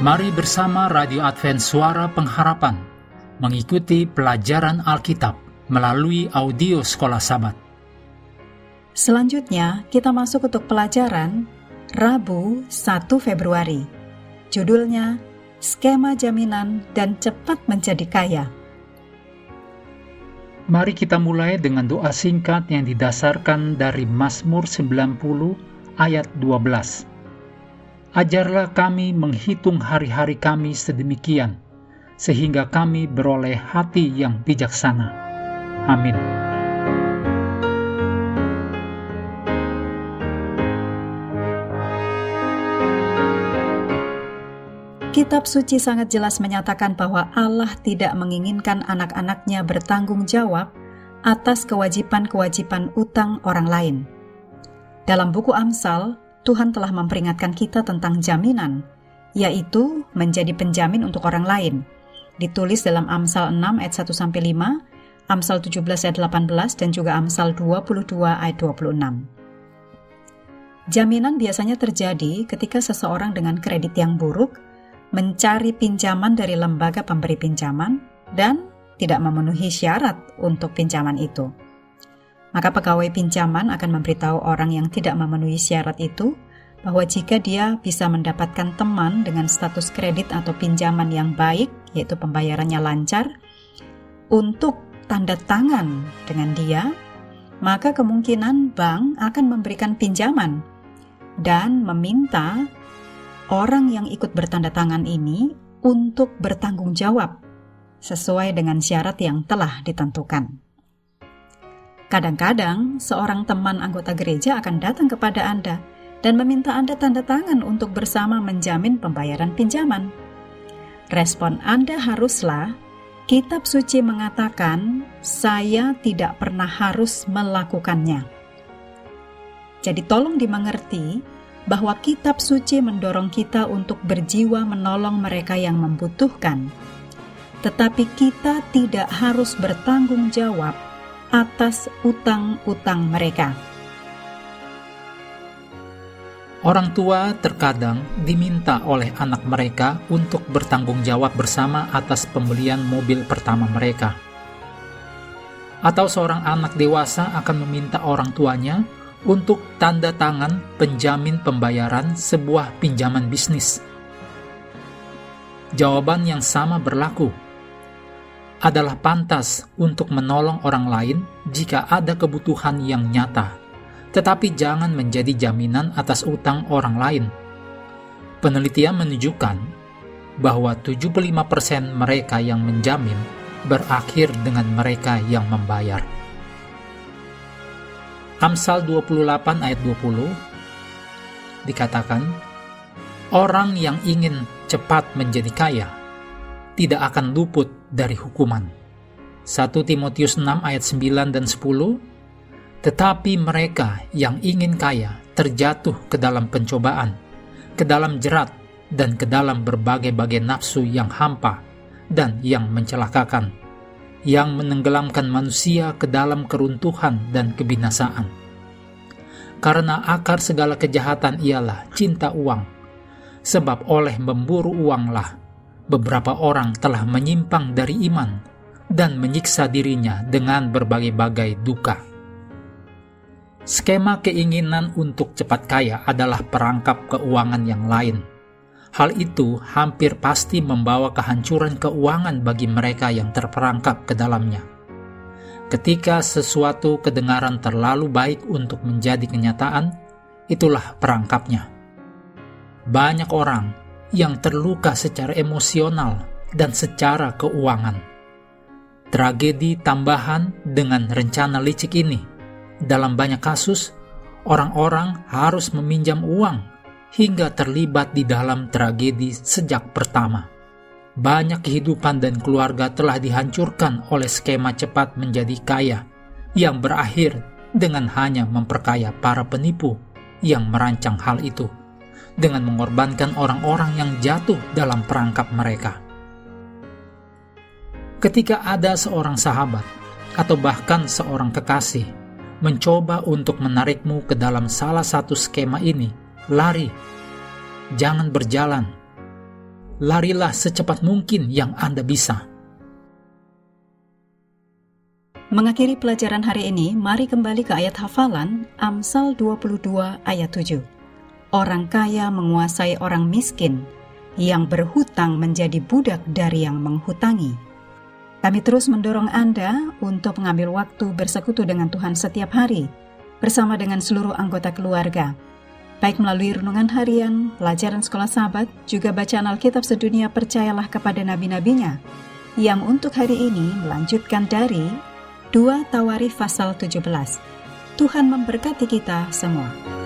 Mari bersama Radio Advent Suara Pengharapan mengikuti pelajaran Alkitab melalui audio Sekolah Sabat. Selanjutnya, kita masuk untuk pelajaran Rabu 1 Februari. Judulnya Skema Jaminan dan Cepat Menjadi Kaya. Mari kita mulai dengan doa singkat yang didasarkan dari Mazmur 90 ayat 12. Ajarlah kami menghitung hari-hari kami sedemikian, sehingga kami beroleh hati yang bijaksana. Amin. Kitab suci sangat jelas menyatakan bahwa Allah tidak menginginkan anak-anaknya bertanggung jawab atas kewajiban-kewajiban utang orang lain. Dalam buku Amsal, Tuhan telah memperingatkan kita tentang jaminan, yaitu menjadi penjamin untuk orang lain. Ditulis dalam Amsal 6 ayat 1 sampai 5, Amsal 17 ayat 18 dan juga Amsal 22 ayat 26. Jaminan biasanya terjadi ketika seseorang dengan kredit yang buruk mencari pinjaman dari lembaga pemberi pinjaman dan tidak memenuhi syarat untuk pinjaman itu maka pegawai pinjaman akan memberitahu orang yang tidak memenuhi syarat itu bahwa jika dia bisa mendapatkan teman dengan status kredit atau pinjaman yang baik, yaitu pembayarannya lancar, untuk tanda tangan dengan dia, maka kemungkinan bank akan memberikan pinjaman dan meminta orang yang ikut bertanda tangan ini untuk bertanggung jawab sesuai dengan syarat yang telah ditentukan. Kadang-kadang, seorang teman anggota gereja akan datang kepada Anda dan meminta Anda tanda tangan untuk bersama menjamin pembayaran pinjaman. Respon Anda haruslah, Kitab Suci mengatakan, "Saya tidak pernah harus melakukannya." Jadi, tolong dimengerti bahwa Kitab Suci mendorong kita untuk berjiwa menolong mereka yang membutuhkan, tetapi kita tidak harus bertanggung jawab atas utang-utang mereka. Orang tua terkadang diminta oleh anak mereka untuk bertanggung jawab bersama atas pembelian mobil pertama mereka. Atau seorang anak dewasa akan meminta orang tuanya untuk tanda tangan penjamin pembayaran sebuah pinjaman bisnis. Jawaban yang sama berlaku adalah pantas untuk menolong orang lain jika ada kebutuhan yang nyata, tetapi jangan menjadi jaminan atas utang orang lain. Penelitian menunjukkan bahwa 75% mereka yang menjamin berakhir dengan mereka yang membayar. Amsal 28 ayat 20 dikatakan, Orang yang ingin cepat menjadi kaya tidak akan luput dari hukuman. 1 Timotius 6 ayat 9 dan 10 Tetapi mereka yang ingin kaya terjatuh ke dalam pencobaan, ke dalam jerat, dan ke dalam berbagai-bagai nafsu yang hampa dan yang mencelakakan, yang menenggelamkan manusia ke dalam keruntuhan dan kebinasaan. Karena akar segala kejahatan ialah cinta uang, sebab oleh memburu uanglah beberapa orang telah menyimpang dari iman dan menyiksa dirinya dengan berbagai-bagai duka. Skema keinginan untuk cepat kaya adalah perangkap keuangan yang lain. Hal itu hampir pasti membawa kehancuran keuangan bagi mereka yang terperangkap ke dalamnya. Ketika sesuatu kedengaran terlalu baik untuk menjadi kenyataan, itulah perangkapnya. Banyak orang yang terluka secara emosional dan secara keuangan. Tragedi tambahan dengan rencana licik ini, dalam banyak kasus, orang-orang harus meminjam uang hingga terlibat di dalam tragedi sejak pertama. Banyak kehidupan dan keluarga telah dihancurkan oleh skema cepat menjadi kaya yang berakhir dengan hanya memperkaya para penipu yang merancang hal itu dengan mengorbankan orang-orang yang jatuh dalam perangkap mereka. Ketika ada seorang sahabat atau bahkan seorang kekasih mencoba untuk menarikmu ke dalam salah satu skema ini, lari, jangan berjalan. larilah secepat mungkin yang Anda bisa. Mengakhiri pelajaran hari ini, mari kembali ke ayat hafalan Amsal 22 ayat 7. Orang kaya menguasai orang miskin, yang berhutang menjadi budak dari yang menghutangi. Kami terus mendorong Anda untuk mengambil waktu bersekutu dengan Tuhan setiap hari, bersama dengan seluruh anggota keluarga, baik melalui renungan harian, pelajaran sekolah sahabat, juga bacaan Alkitab sedunia percayalah kepada nabi-nabinya, yang untuk hari ini melanjutkan dari 2 Tawarif pasal 17. Tuhan memberkati kita semua.